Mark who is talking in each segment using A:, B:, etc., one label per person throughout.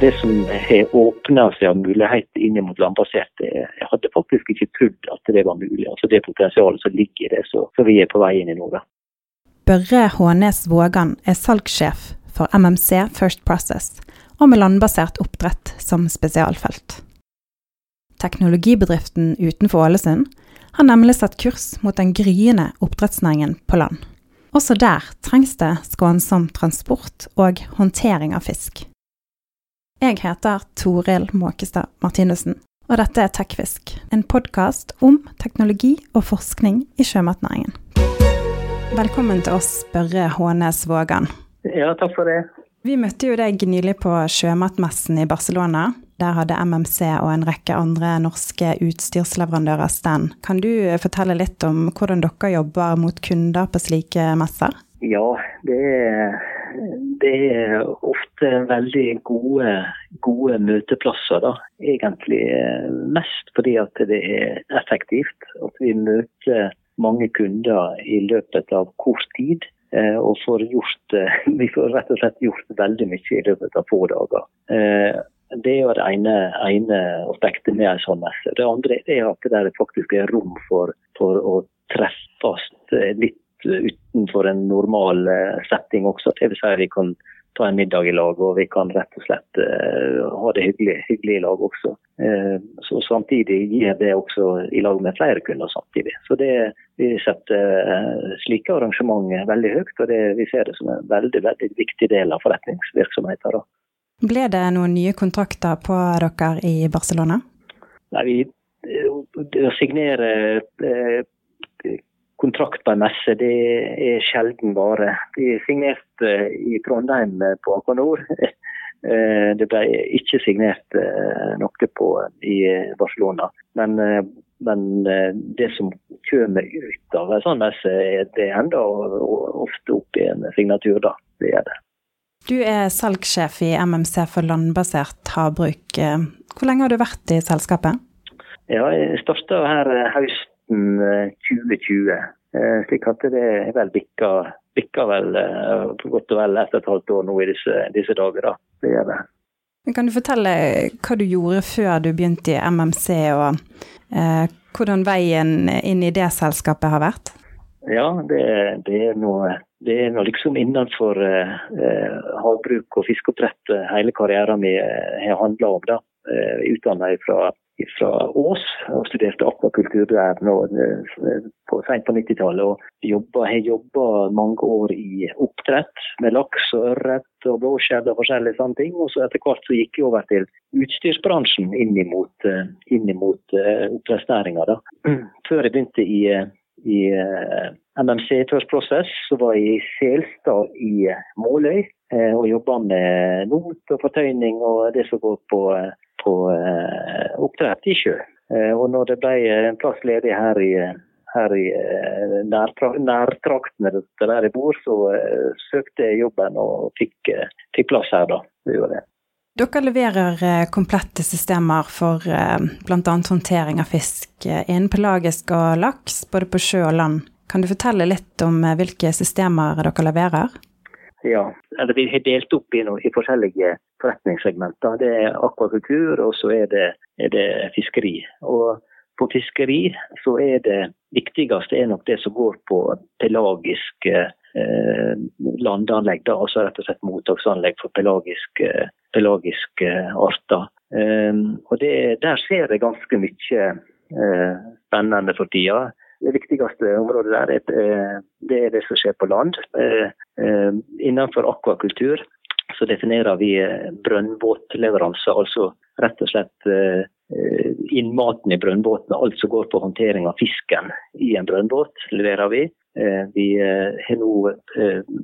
A: det som har åpna seg av muligheter inn mot landbasert, jeg hadde faktisk ikke trodd at det var mulig. Altså Det potensialet som ligger i det, så, så vi er på vei inn i nå.
B: Børre Hånes Vågan er salgssjef for MMC First Process, og med landbasert oppdrett som spesialfelt. Teknologibedriften utenfor Ålesund har nemlig satt kurs mot den gryende oppdrettsnæringen på land. Også der trengs det skånsom transport og håndtering av fisk. Jeg heter Toril Måkestad Martinussen, og dette er Tekfisk, en podkast om teknologi og forskning i sjømatnæringen. Velkommen til oss, Børre Hånes Vågan.
A: Ja, takk for det.
B: Vi møtte jo deg nylig på sjømatmessen i Barcelona. Der hadde MMC og en rekke andre norske utstyrsleverandører stand. Kan du fortelle litt om hvordan dere jobber mot kunder på slike messer?
A: Ja, det er, det er ofte veldig gode, gode, møteplasser, da. Egentlig mest fordi at det er effektivt. At vi møter mange kunder i løpet av kort tid. Eh, og får gjort, eh, vi får rett og slett gjort veldig mye i løpet av få dager. Eh, det er jo det ene, ene aspektet med en sånn messe. Det andre er at det faktisk er rom for, for å treffes litt utenfor en normal eh, setting også. Det vil si vi kan ta en middag i lag, og vi kan rett og slett uh, ha det hyggelig, hyggelig, i lag også. Uh, så Samtidig gir det også i lag med flere kunder samtidig. Så det, Vi setter uh, slike arrangement veldig høyt, og det, vi ser det som en veldig veldig viktig del av forretningsvirksomheten. Da.
B: Ble det noen nye kontrakter på dere i Barcelona?
A: Nei, vi, Å signere eh, kontrakt på en messe, det er sjelden bare. De signerte i Trondheim på Aquanor. Nord. det ble ikke signert eh, noe på i Barcelona. Men, men det som kommer ut av en sånn messe, det ender ofte opp i en signatur, da. Det er det.
B: Du er salgssjef i MMC for landbasert havbruk. Hvor lenge har du vært i selskapet?
A: Ja, Jeg starta her høsten 2020. Eh, slik at det er vel bikka, bikka vel eh, godt og vel ett og et halvt år nå i disse, disse dager. da. Det gjør det.
B: Kan du fortelle hva du gjorde før du begynte i MMC, og eh, hvordan veien inn i det selskapet har vært?
A: Ja, det, det er noe det er nå liksom innenfor eh, eh, havbruk og fiskeoppdrett hele karrieren min har handla om. da. Eh, Utdanna fra, fra Ås og studerte akvakultur der nå på, sent på 90-tallet. Og har jobba mange år i oppdrett med laks og ørret og blåskjell og forskjellige sånne ting. Og så etter hvert så gikk jeg over til utstyrsbransjen inn mot, inn mot uh, oppdrettsnæringa. Før jeg begynte i i eh, MMC First Process, så var jeg i Selstad i eh, Måløy eh, og jobba med not og fortøyning og det som går på, på oppdrett i sjø. Og når det ble en plass ledig her i, her i nærtraktene der jeg bor, så søkte jeg jobben og fikk, fikk plass her, da. Det.
B: Dere leverer komplette systemer for bl.a. håndtering av fisk innen pelagisk og laks, både på sjø og land. Kan du fortelle litt om hvilke systemer dere leverer?
A: Ja, det vi har delt opp i forskjellige forretningssegmenter. Det er akvakultur, og så er det, er det fiskeri. Og på fiskeri så er det viktigste er nok det som går på pelagisk eh, landanlegg. Da, altså rett og slett mottaksanlegg for pelagiske, pelagiske arter. Eh, og det, Der skjer det ganske mye eh, spennende for tida. Det viktigste området der er, eh, det er det som skjer på land. Eh, eh, innenfor akvakultur så definerer vi brønnbåtleveranser, altså rett og slett innmaten i brønnbåtene. Alt som går på håndtering av fisken i en brønnbåt, leverer vi. Vi har nå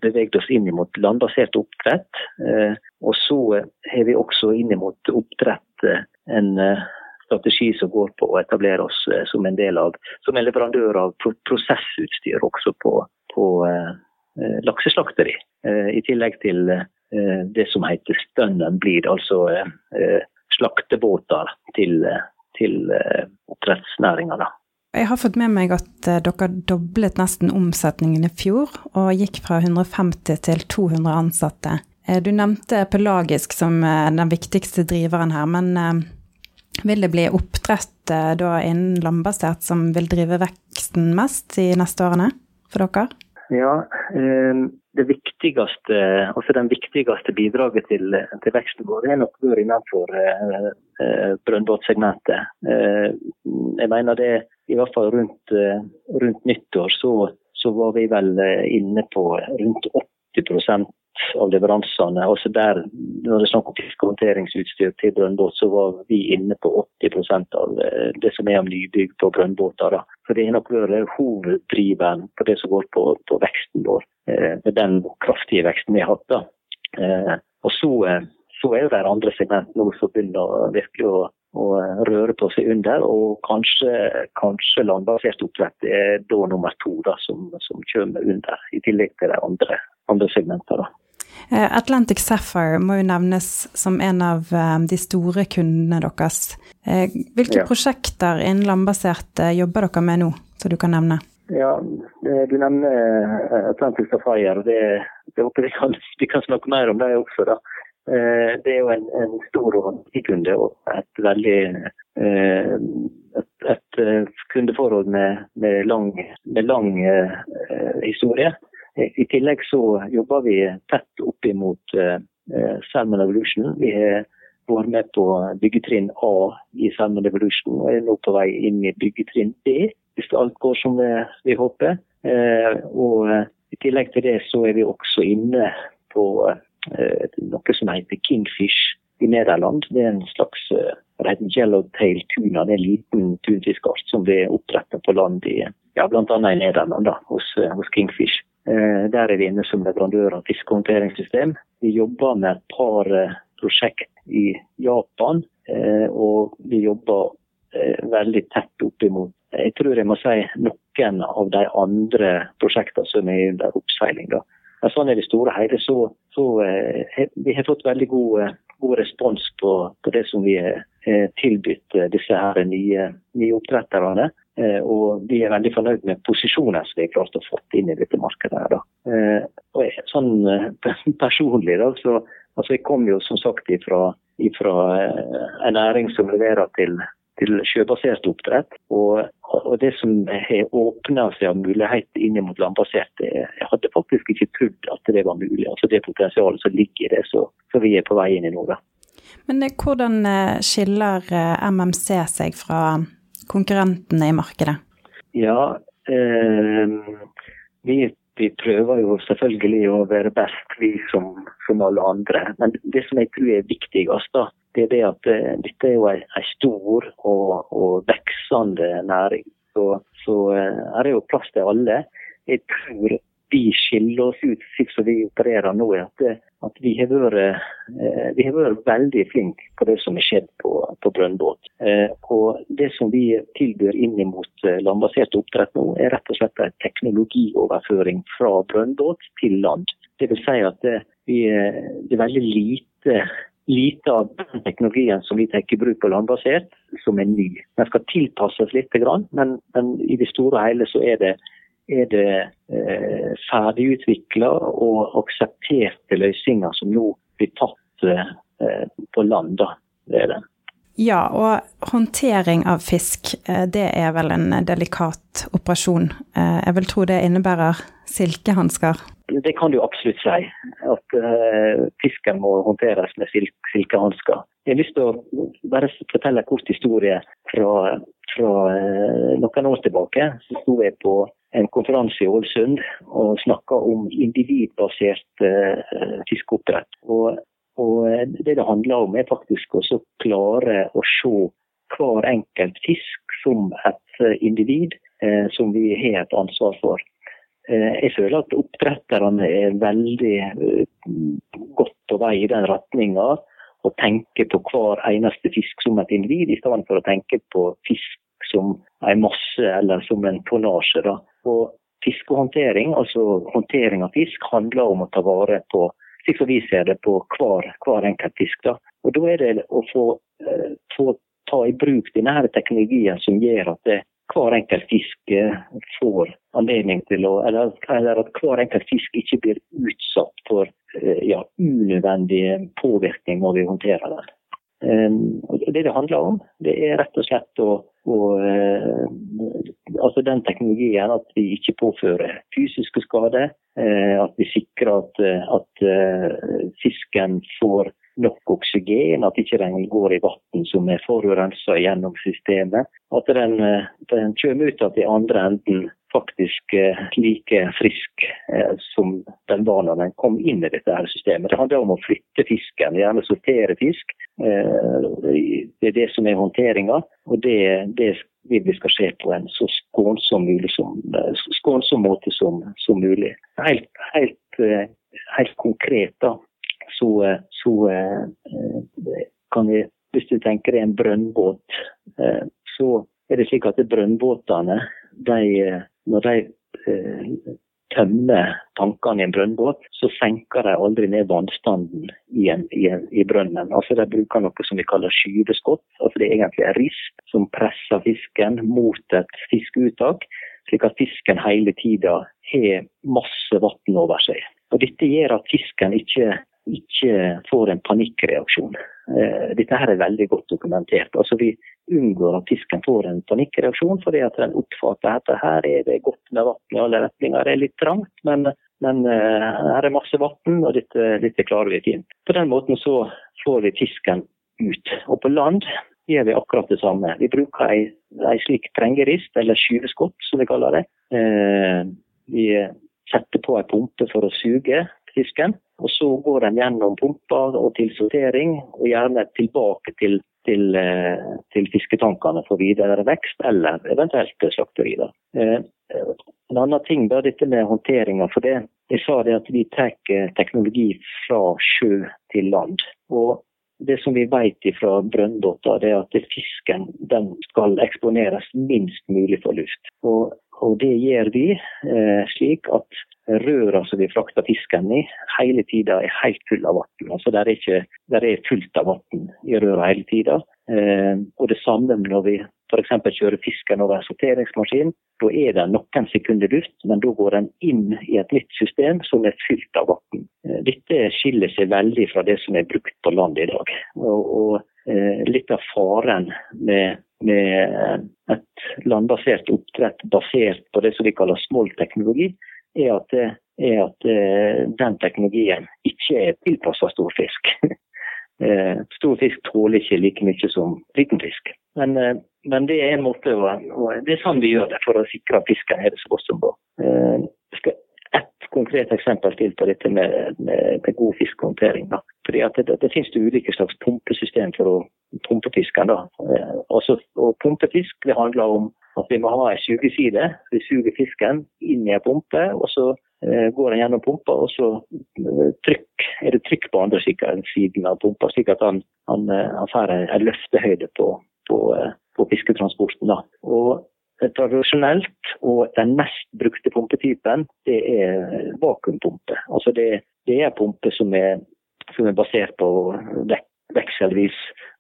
A: beveget oss inn mot landbasert oppdrett. Og så har vi også inn mot oppdrett en strategi som går på å etablere oss eh, som en del av, som en leverandør av prosessutstyr også på, på eh, eh, lakseslakteri. Eh, I tillegg til eh, det som heter stønnen blir altså eh, slaktebåter til, til oppdrettsnæringa.
B: Jeg har fått med meg at dere doblet nesten omsetningen i fjor, og gikk fra 150 til 200 ansatte. Du nevnte pelagisk som den viktigste driveren her, men vil det bli oppdrett da innen landbasert som vil drive veksten mest de neste årene for dere?
A: Ja, det viktigste, altså Den viktigste bidraget til, til veksten vår er nok vært innenfor eh, eh, brønnbåtsegmentet. Eh, jeg mener det i hvert fall rundt, rundt nyttår så, så, var vi vel inne på rundt 80 av leveransene. Også der, når det er snakk om fiskehåndteringsutstyr til brønnbåt, så var vi inne på 80% av eh, det som er av nybygg på brønnbåter. Så det er nok vært hoveddriveren på det som går på, på veksten vår. Eh, med den kraftige veksten vi har hatt. da. Eh, og så, eh, så er det andre segment nå som begynner virkelig å, og røre på seg under. Og kanskje, kanskje landbasert oppdrett er da nummer to da, som, som kommer under, i tillegg til de andre, andre segmentene.
B: Atlantic Sapphire må jo nevnes som en av de store kundene deres. Hvilke ja. prosjekter innen landbasert jobber dere med nå, som du kan nevne?
A: Ja, Du nevner eh, Atlantic Sapphire. Det, det håper vi kan, vi kan snakke mer om det også. da. Eh, det er jo en, en stor kunde og et veldig eh, et, et kundeforhold med, med lang, med lang historie. I tillegg så jobber vi tett opp imot Salmon Evolution. Vi har vært med på byggetrinn A i Salmon Evolution og er nå på vei inn i byggetrinn B hvis alt går som vi håper. Eh, og eh, I tillegg til det så er vi også inne på eh, noe som heter Kingfish i Nederland. Det er en slags yellowtail tuna. Det er en liten tunfiskart som blir oppdrettet på land i ja, bl.a. i Nederland, da, hos, hos Kingfish. Der er vi inne som leverandør av fiskehåndteringssystem. Vi jobber med et par prosjekt i Japan, og vi jobber veldig tett opp imot jeg tror jeg må si noen av de andre prosjektene som er under oppseiling. da. Men sånn er det store hele, så, så eh, vi har fått veldig god, eh, god respons på, på, det som vi har tilbudt eh, disse her nye, nye oppdretterne. Eh, og vi er veldig fornøyd med posisjonen som vi har klart å få inn i dette markedet. her da. Eh, og jeg, sånn eh, personlig, da, så altså jeg kom jo som sagt ifra, ifra en næring som leverer til til sjøbasert oppdrett. Og, og det som har åpna seg av mulighet inn mot landbasert, jeg hadde faktisk ikke trodd at det var mulig. Altså det potensialet som ligger i det, så, vi er på vei inn i noe.
B: Men hvordan skiller MMC seg fra konkurrentene i markedet?
A: Ja, eh, vi, vi, prøver jo selvfølgelig å være best, vi som, som alle andre. Men det som jeg tror er viktigst, da, det er det at uh, dette er jo en, stor og, og veksende næring. Så, så uh, her er jo plass til alle. Jeg tror vi skiller oss ut slik som vi opererer nå. At, at vi, har vært, uh, vi, har vært, veldig flinke på det som har skjedd på, på brønnbåt. og det som vi tilbyr inn mot landbasert oppdrett nå, er rett og slett en teknologioverføring fra brønnbåt til land. Det vil si at det, vi, det er veldig lite lite av den teknologien som vi tar i bruk på landbasert, som er ny. Den skal tilpasses litt, men, men i det store og hele så er det, er det eh, ferdigutvikla og aksepterte løsninger som nå blir tatt eh, på land. Da. Det er det.
B: Ja, og håndtering av fisk, eh, det er vel en delikat operasjon. Eh, jeg vil tro det innebærer silkehansker?
A: Det kan du absolutt si. At uh, fisken må håndteres med sil silkehansker. Jeg har lyst til å bare fortelle en kort historie fra, fra uh, noen år tilbake. Så sto jeg på en konferanse i Ålesund og snakka om individbasert eh, fiskeoppdrett. Og og eh, det det handler om, er faktisk å klare å se hver enkelt fisk som et eh, individ eh, som vi har et ansvar for. Eh, jeg føler at oppdretterne er veldig eh, godt på vei i den retninga. Å tenke på hver eneste fisk som et individ, i stedet for å tenke på fisk som en masse eller som en tonnasje. Og fiskehåndtering, altså håndtering av fisk, handler om å ta vare på slik som vi ser det på hver, hver enkelt fisk. Da. Og da er det å få, eh, få ta i bruk denne teknologien som gjør at det, hver enkelt fisk uh, får anledning til å eller, eller, at hver enkelt fisk ikke blir utsatt for uh, ja, unødvendig påvirkning når vi håndterer den. Det det handler om, det er rett og slett å, å altså den teknologien at vi ikke påfører fysiske skader. At vi sikrer at, at fisken får nok oksygen, at ikke den går i vann som er forurensa gjennom systemet. At den, den kommer ut av i andre enden faktisk eh, like frisk eh, som den var når den kom inn i dette her systemet. Det handler om å flytte fisken, gjerne sortere fisk. Eh, det er det som er håndteringa, og det, det vil vi skal skje på en så skånsom, som, skånsom måte som, som mulig. Helt, helt, helt konkret da, så, så kan vi, hvis du tenker deg en brønnbåt, så er det slik at brønnbåtene de, når de eh, tømmer tankene i en brønnbåt, så senker de aldri ned vannstanden i, en, i, en, i, brønnen. Altså De bruker noe som vi kaller skyveskott. Altså Det er egentlig en rist som presser fisken mot et fiskeuttak, slik at fisken hele tida har masse vann over seg. Og Dette gjør at fisken ikke ikke får en panikkreaksjon. Eh, dette her er veldig godt dokumentert. Altså Vi unngår at fisken får en panikkreaksjon fordi at den oppfatter at her er det godt med vann i alle retninger. Det er litt trangt, men, men eh, her er masse vann, og dette, dette, klarer vi fint. På den måten så får vi fisken ut. Og på land gjør vi akkurat det samme. Vi bruker ei, ei slik trengerist, eller skyveskott som vi kaller det. Eh, vi setter på ei pumpe for å suge fisken. Og så går den gjennom pumper og til sortering, og gjerne tilbake til, til, eh, til fisketankene for videre vekst, eller eventuelt slakteri. Eh, en annen ting er dette med håndteringa. For det, jeg sa det at vi tar teknologi fra sjø til land. Og det som vi vet fra brønnbåter, er at fisken skal eksponeres minst mulig for luft. Og, og det gjør vi eh, slik at røra som vi frakter fisken i, hele tida er helt full av vann. Altså der er, ikke, der er fullt av vann i røra hele tida. Eh, og det samme når vi f.eks. kjører fisken over en sorteringsmaskin. Da er det noen sekunder luft, men da går den inn i et nytt system som er fylt av vann. Eh, dette skiller seg veldig fra det som er brukt på land i dag. Og, og eh, litt av faren med, med et landbasert oppdrett basert på det som vi kaller smolt-teknologi, er at, er at uh, den teknologien ikke er tilpassa stor fisk. uh, stor fisk tåler ikke like mye som liten fisk. Men, uh, men det er en måte og det er sånn vi gjør det for å sikre at fisken er det så godt som bra. Et konkret eksempel til på dette med, med, med god fiskehåndtering. Da. Fordi at det, det, finnes det ulike slags pumpesystem for å pumpe fisken. Da. Også, og pumpefisk det handler om at vi må ha en sugeside. Vi suger fisken inn i en pumpe, og så eh, går den gjennom pumpa, og så eh, trykk, er det trykk på andre siden av pumpa, slik at han, han, eh, han får en løftehøyde på, på, på fisketransporten. Da. Og Tradisjonelt og den mest brukte pumpetypen, det er vakuumpumpe. Altså det, det er pumpe som er, som er basert på vek, vekselvis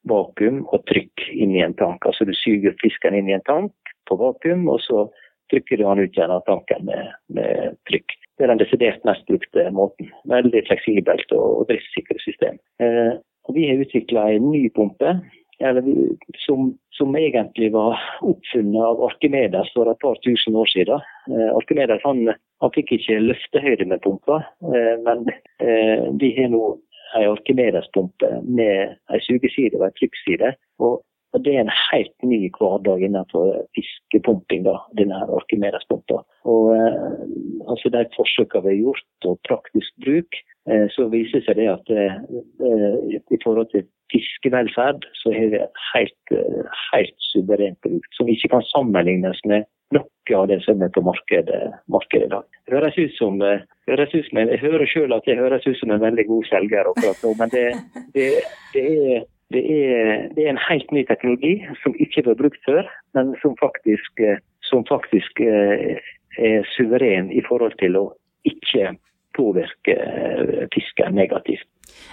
A: vakuum og trykk inn i en tank. Altså du suger fisken inn i en tank, på vakuum, og så trykker du han ut gjennom tanken med, med, trykk. Det er den desidert mest brukte måten. Veldig fleksibelt og, og system. Eh, vi har utvikla en ny pumpe som, som, egentlig var oppfunnet av Arkimedes for et par tusen år siden. Eh, Arkimedes han, han, fikk ikke løftehøyde med pumpa, eh, men eh, vi har nå en Arkimedes-pumpe med en sugeside og en trykkside. Og og Det er en helt ny hverdag innenfor fiskepumping, da, denne Arkimedes-pumpa. Og eh, altså De forsøkene vi har gjort og praktisk bruk, eh, så viser seg det at eh, i forhold til fiskevelferd, så har vi helt, eh, helt suverent produkt som ikke kan sammenlignes med noe av det som er på markedet, markedet i dag. Det høres ut som, eh, høres ut som Jeg hører selv at jeg høres ut som en veldig god selger akkurat nå, men det, det, det er det er, det er, en helt ny teknologi som ikke var brukt før, men som faktisk, eh, som faktisk eh, er suveren i forhold til å ikke påvirke eh, fisken negativt.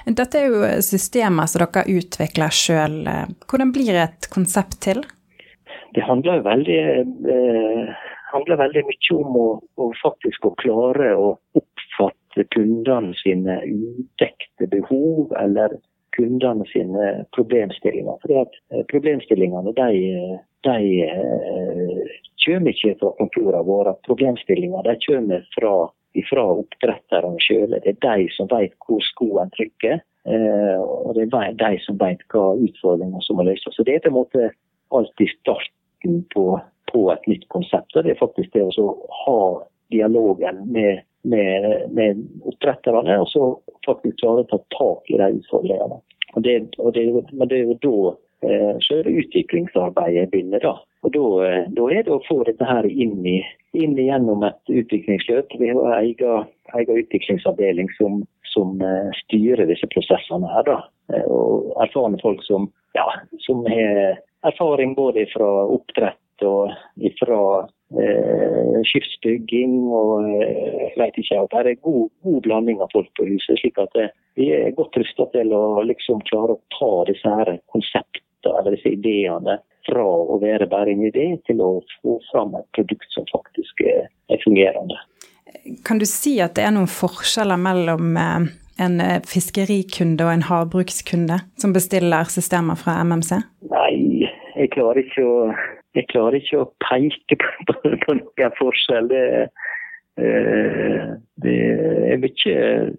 B: Dette er jo systemer som dere utvikler sjøl. Hvordan blir et konsept til?
A: Det handler jo veldig, handler veldig mye om å, å, faktisk å klare å oppfatte kundene sine udekte behov eller kundene sine problemstillinger. Fordi at eh, Problemstillingene de, de kommer ikke fra kontorene våre. Problemstillinger de kommer fra, fra oppdretterne sjøl. Det er de som vet hvor skoen trykker. Og det er de som vet hva utfordringer som må løses. Så det er på en måte alltid starten på, på et nytt konsept. Og det er faktisk det å ha dialogen med, med, med oppdretterne, og så faktisk klare å ta tak i de utfordringene. Og det, og det, men det er jo da eh, selve utviklingsarbeidet begynner. da. Og da, eh, da, er det å få dette her inn, i, inn gjennom et utviklingsløp. Vi har en egen, utviklingsavdeling som, som uh, styrer disse prosessene her. da. Uh, og erfarne folk som, ja, som har erfaring både fra oppdrett og fra eh, skipsbygging og jeg vet ikke. At det er god, god blanding av folk på huset. slik at eh, vi er godt rusta til å liksom klare å ta disse her konseptene eller disse ideene fra å være bare en idé til å få fram et produkt som faktisk er, er fungerende.
B: Kan du si at det er noen forskjeller mellom eh, en eh, fiskerikunde og en havbrukskunde som bestiller systemer fra MMC?
A: Nei, jeg klarer ikke å jeg klarer ikke å peke på, på, noen forskjell. Det, det, er mye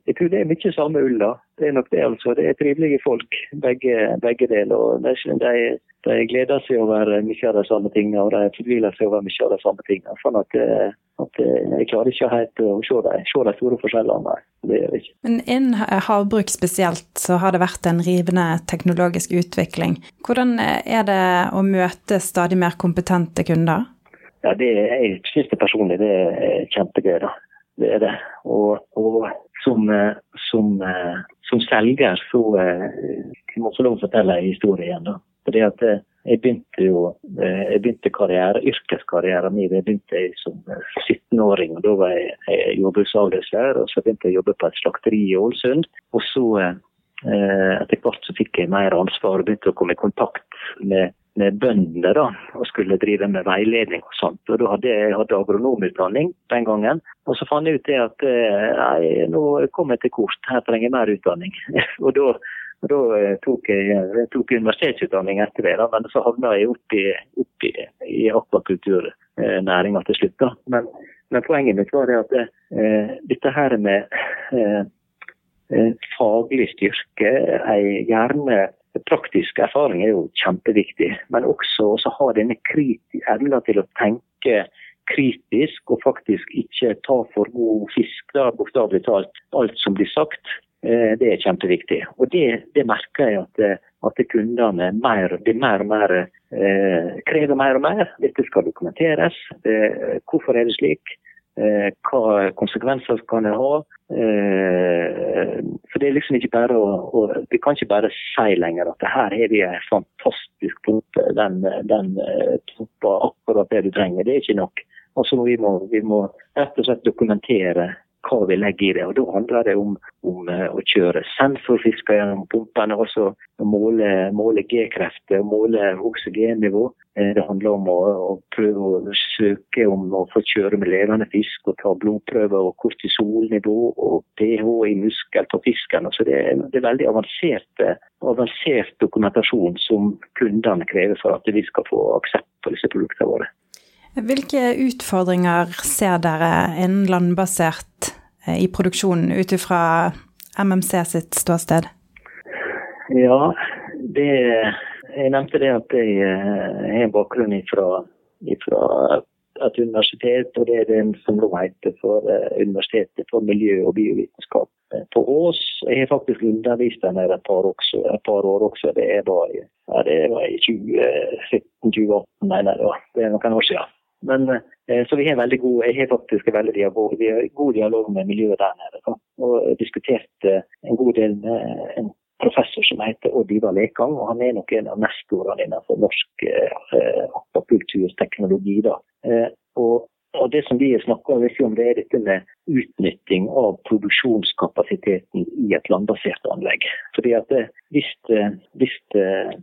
A: Jeg tror det er mye samme ull, da. Det er nok det, altså. Det er trivelige folk, begge, begge deler. De, de, gleder seg over mye av de samme tingene, og de fortviler seg over mye av de samme tingene. Sånn at, eh, at eh, jeg klarer ikke helt å se de, se de store forskjellene. Det gjør jeg ikke.
B: Men innen havbruk spesielt så har det vært en rivende teknologisk utvikling. Hvordan er det å møte stadig mer kompetente kunder?
A: Ja, det, Jeg syns det personlig det er kjempegøy. da. Det er det. Og, og som, som, som, selger så jeg må få lov å fortelle en historie igjen. da. Fordi at jeg begynte jo jeg begynte karriere, yrkeskarrieren min jeg begynte jeg som 17-åring. og Da var jeg jordbruksavløser, og så begynte jeg å jobbe på et slakteri i Ålesund. Og så etter hvert så fikk jeg mer ansvar og begynte å komme i kontakt med med bøndene da, og skulle drive med veiledning og sånt. Og da hadde jeg hadde agronomutdanning den gangen. Og så fant jeg ut det at eh, nei, nå kom jeg til kort, her trenger jeg mer utdanning. og da, da eh, tok jeg, tok universitetsutdanning etter det, da, men så havna jeg opp i, opp i, i akvakulturnæringa til slutt. da. Men, men, poenget mitt var det at eh, dette her med eh, eh faglig styrke, jeg gjerne Praktisk erfaring er jo kjempeviktig, men også å ha denne evnen til å tenke kritisk og faktisk ikke ta for god fisk, bokstavelig talt, alt som blir sagt. Eh, det er kjempeviktig. Og det, det merker jeg at, eh, at kundene mer, blir mer og mer eh, krever mer og mer. Dette skal dokumenteres. Det, hvorfor er det slik? Eh, hva konsekvenser kan det ha? Eh, for det er liksom ikke bare å, å Vi kan ikke bare si lenger at her er vi en fantastisk pumpe. Den, den eh, pumper akkurat det du trenger. Det er ikke nok. Altså vi må, vi må rett og slett dokumentere hva vi legger i det. Og Da handler det om, om å kjøre sensorfisker gjennom pumpene, også måle, måle G-krefter, måle oksygennivå. Eh, det handler om å, å, prøve å søke om å få kjøre med levende fisk og ta blodprøver og kortisolnivå og pH i muskel på fisken. Så det, er, det er veldig avansert, avansert dokumentasjon som kundene krever for at vi skal få aksept på disse produktene våre.
B: Hvilke utfordringer ser dere innen landbasert eh, i produksjonen ut ifra MMC sitt ståsted?
A: Ja, det jeg nevnte det at jeg eh, har bakgrunn fra, et universitet, og det er den som nå heter for uh, Universitetet for miljø og biovitenskap på Ås. Jeg har faktisk undervist der nede et par, et par år også. Det var, i 2017-2018, mener jeg. Det er noen år siden. Men, eh, så vi har veldig god, jeg har faktisk veldig dialog, vi har god dialog med miljøet der nede. Og diskutert en god del med en professor som heter Odd Ivar Lekang. og Han er nok en av nestorene innenfor norsk eh, akvakulturteknologi. Eh, og, og, Det som vi snakker om, det er dette med utnytting av produksjonskapasiteten i et landbasert anlegg. Fordi at Hvis, hvis, eh,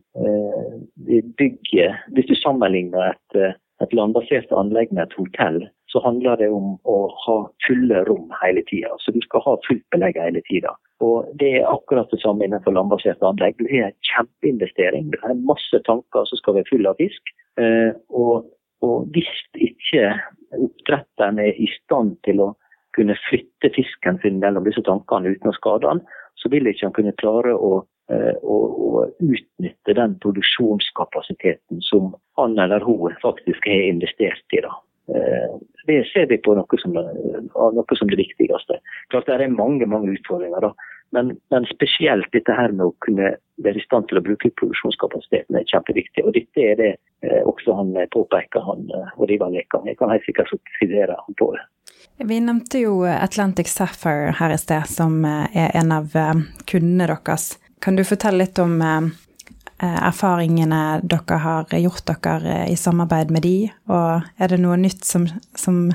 A: bygger, hvis du sammenligner et, et landbasert anlegg med et hotell, så handler det om å ha fulle rom hele tida. Så du skal ha fullt belegg hele tida. Og Det er akkurat det samme innenfor landbaserte anlegg. Det er en kjempeinvestering. Det er masse tanker som skal være fulle av fisk. Eh, og, og hvis ikke oppdretteren er i stand til å kunne flytte fisken sin mellom disse tankene uten å skade den, så vil ikke han kunne klare å, eh, å, å utnytte den produksjonskapasiteten som han eller hun faktisk har investert i. da. Eh, det ser vi på noe som, noe som det viktigste. Klart Det er mange mange utfordringer, da. Men, men, spesielt dette her med å kunne være i stand til å bruke produksjonskapasiteten er kjempeviktig. Og dette er det eh, også han påpeker, han Orivar Lekan. Jeg kan helt sikkert subsidiere han på det.
B: Vi nevnte jo Atlantic Sapphire her i sted, som er en av kundene deres. Kan du fortelle litt om Eh, erfaringene dere har gjort dere i samarbeid med de, og er det noe nytt som, som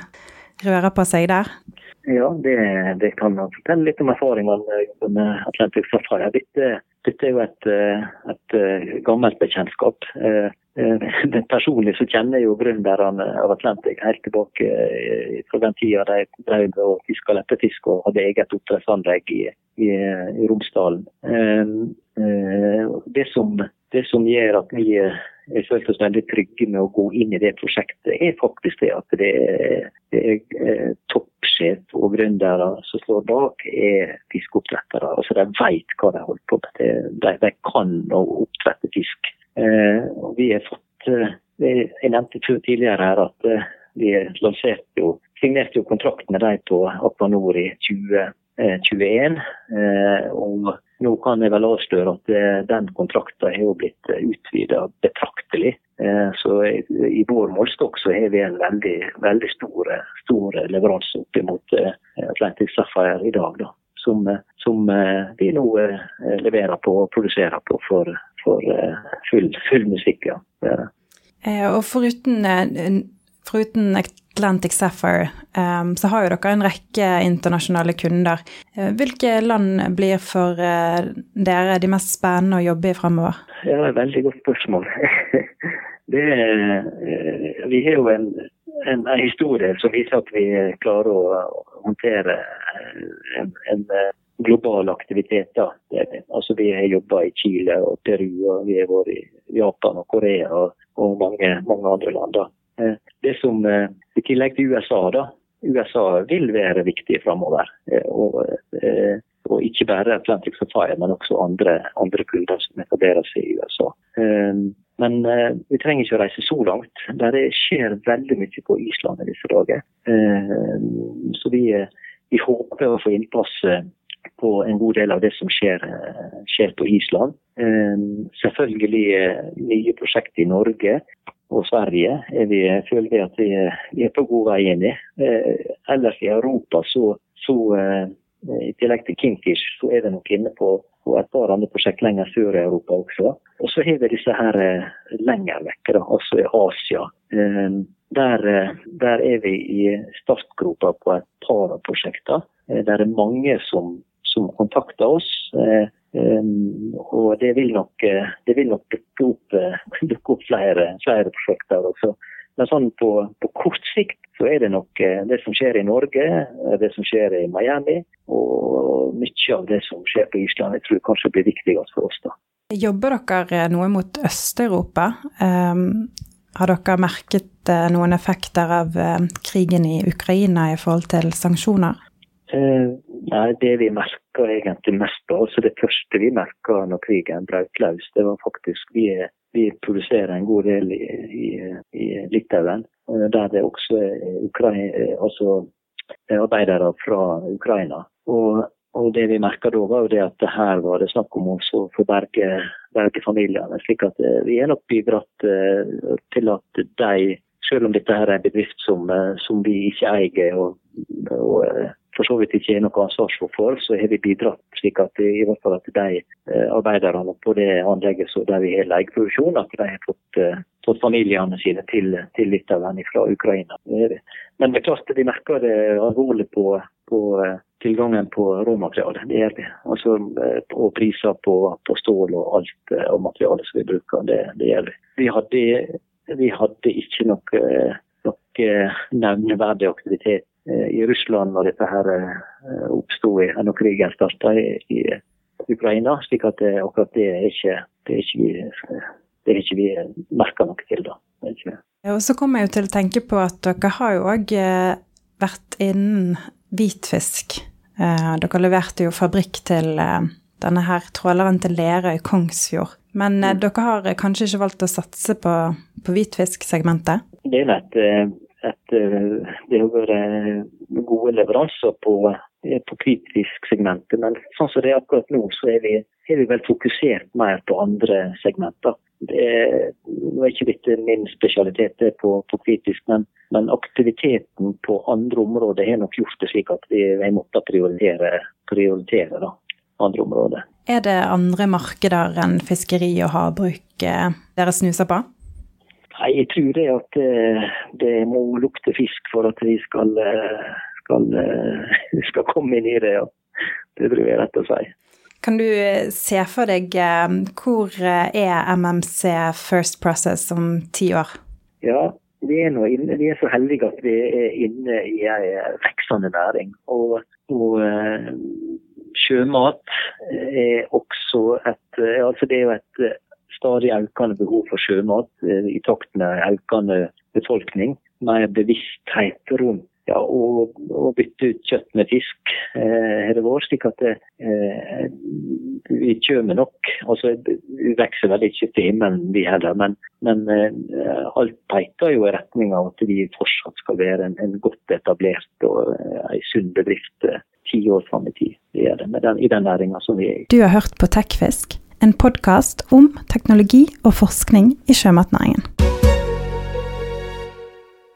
B: rører på seg der?
A: Ja, det, det kan man fortelle litt om erfaringene med Atlantic Safari. Dette, dette er jo et, eh, et, eh, gammelt bekjentskap. Personlig så kjenner jeg jo gründerne av Atlantic helt tilbake fra den tida de drev og fiska leppefisk og hadde eget oppdrettsanlegg i, i, i Romsdalen. Det som det som gjør at vi jeg følte oss veldig trygge med å gå inn i det prosjektet, er faktisk det at det er, det er eh, toppsjef og gründere som står bak, er fiskeoppdrettere. Altså de vet hva de holder på med. De, de kan å oppdrette fisk. Eh, og vi har fått eh, Jeg nevnte tidligere her at vi lanserte jo, signerte jo kontrakt med dem på Aquanor i 2021. og nå kan jeg vel avsløre at eh, den kontrakten har jo blitt eh, utvida betraktelig. Eh, så i vår målstokk så har vi en veldig, veldig stor, stor leveranse opp mot Atlantic Sapphire i dag. Da, som, som, vi nå leverer på og produserer på for, for full, full musikk. Ja.
B: Og foruten, foruten Atlantic Sapphire, um, så har jo dere en rekke internasjonale kunder. Uh, hvilke land blir for uh, dere de mest spennende å jobbe i fremover?
A: Ja, et veldig godt spørsmål. det, uh, vi har jo en, en, en, historie som viser at vi klarer å håndtere en, en global aktivitet. Da. altså, vi har jobba i Chile og Peru, og vi har vært i Japan og Korea og, og mange, mange andre land. Da. Det som i tillegg til USA, da. USA vil være viktig framover. Eh, og, eh, og, ikke bare Atlantic Sapphire, men også andre, andre kunder som etablerer seg i USA. Eh, men vi trenger ikke å reise så langt. Der skjer veldig mye på Island i disse dager. Så vi, vi håper å få innpass på en god del av det som skjer, skjer på Island. Selvfølgelig nye prosjekter i Norge og Sverige er vi, føler vi at vi, vi, er på god vei inn i. Eh, ellers i Europa så, så eh, i tillegg til Kingfish, så er vi nok inne på, på, et par andre prosjekt lenger sør i Europa også. Og så har vi disse her eh, lenger vekk, da, altså i Asia. Der, der, er vi i startgropa på et par av prosjekter. Eh, der er mange som, som kontakter oss. Og det vil nok, eh, det vil nok dukke opp, eh, dukke opp flere, flere, prosjekter også. Men sånn på, på, kort sikt så er det nok eh, det som skjer i Norge, det som skjer i Miami, og mye av det som skjer på Island, jeg tror kanskje blir viktigst for oss. da.
B: Jobber dere noe mot Øst-Europa? Um, har dere merket noen effekter av krigen i Ukraina i forhold til sanksjoner?
A: Uh, nei, Det vi merka egentlig mest på, altså det første vi merka når krigen brøt løs, det var faktisk vi, vi produserer en god del i, i, i Litauen, uh, der det også er Ukraina, altså arbeidere fra Ukraina. Og, og det vi merka da, var jo det at her var det snakk om å få berge, berge familiene. slik at vi har nok bidratt til at de, selv om dette her er en bedrift som, som vi ikke eier, og, og for så vidt ikke er noe ansvar for, så har vi bidratt slik at i hvert fall at de eh, arbeiderne på det anlegget der vi har leieproduksjon, at de har fått, uh, fått familiene sine til, til Litauen fra Ukraina. Men det er klart vi merker det alvorlig på, på uh, tilgangen på råmateriale. Det gjør vi. Altså, og priser på, på, stål og alt av materiale som vi bruker. Det, det gjør vi. Vi hadde, vi hadde ikke noe noe nevneverdig aktivitet i Russland når dette her oppsto når krigen starta i, Ukraina. slik at det, akkurat det er ikke, det er ikke, det er ikke vi merka noe til. da.
B: Og så kommer jeg jo til å tenke på at dere har jo òg vært innen hvitfisk. Dere leverte jo fabrikk til denne her tråleren til Lerøy Kongsfjord. Men mm. dere har kanskje ikke valgt å satse på, på hvitfisksegmentet?
A: Det er et, et, det har vært gode leveranser på, på hvitfisksegmentet, men sånn som det er akkurat nå, så er vi, er vi vel fokusert mer på andre segmenter. Det er, nå er ikke dette min spesialitet på, på hvitfisk, men, men, aktiviteten på andre områder har nok gjort det slik at vi, har måttet prioritere, prioritere da andre områder.
B: Er det andre markeder enn fiskeri og havbruk eh, dere snuser på?
A: Nei, Jeg tror det at eh, det må lukte fisk for at vi skal, eh, skal, skal komme inn i det. Ja. Det tror jeg er rett å si.
B: Kan du se for deg hvor er MMC First Process om ti år?
A: Ja, vi er, inne, vi er, så heldige at vi er inne i en veksende næring. Og, og sjømat er også et altså Det er jo et eh, stadig økende behov for sjømat eh, i takt med økende befolkning. Mer bevissthet rundt ja, å, å, bytte ut kjøtt med fisk eh, har det vært. slik at det, eh, vi kommer nok altså Vi vokser vel ikke til himmelen, vi heller. Men, men eh, alt peker jo i retning av at vi fortsatt skal være en, en godt etablert og eh, en sunn bedrift eh, ti år fram i tid. Det er det den, i den næringa som vi er i.
B: Du har hørt på Tekfisk, en podkast om teknologi og forskning i sjømatnæringen.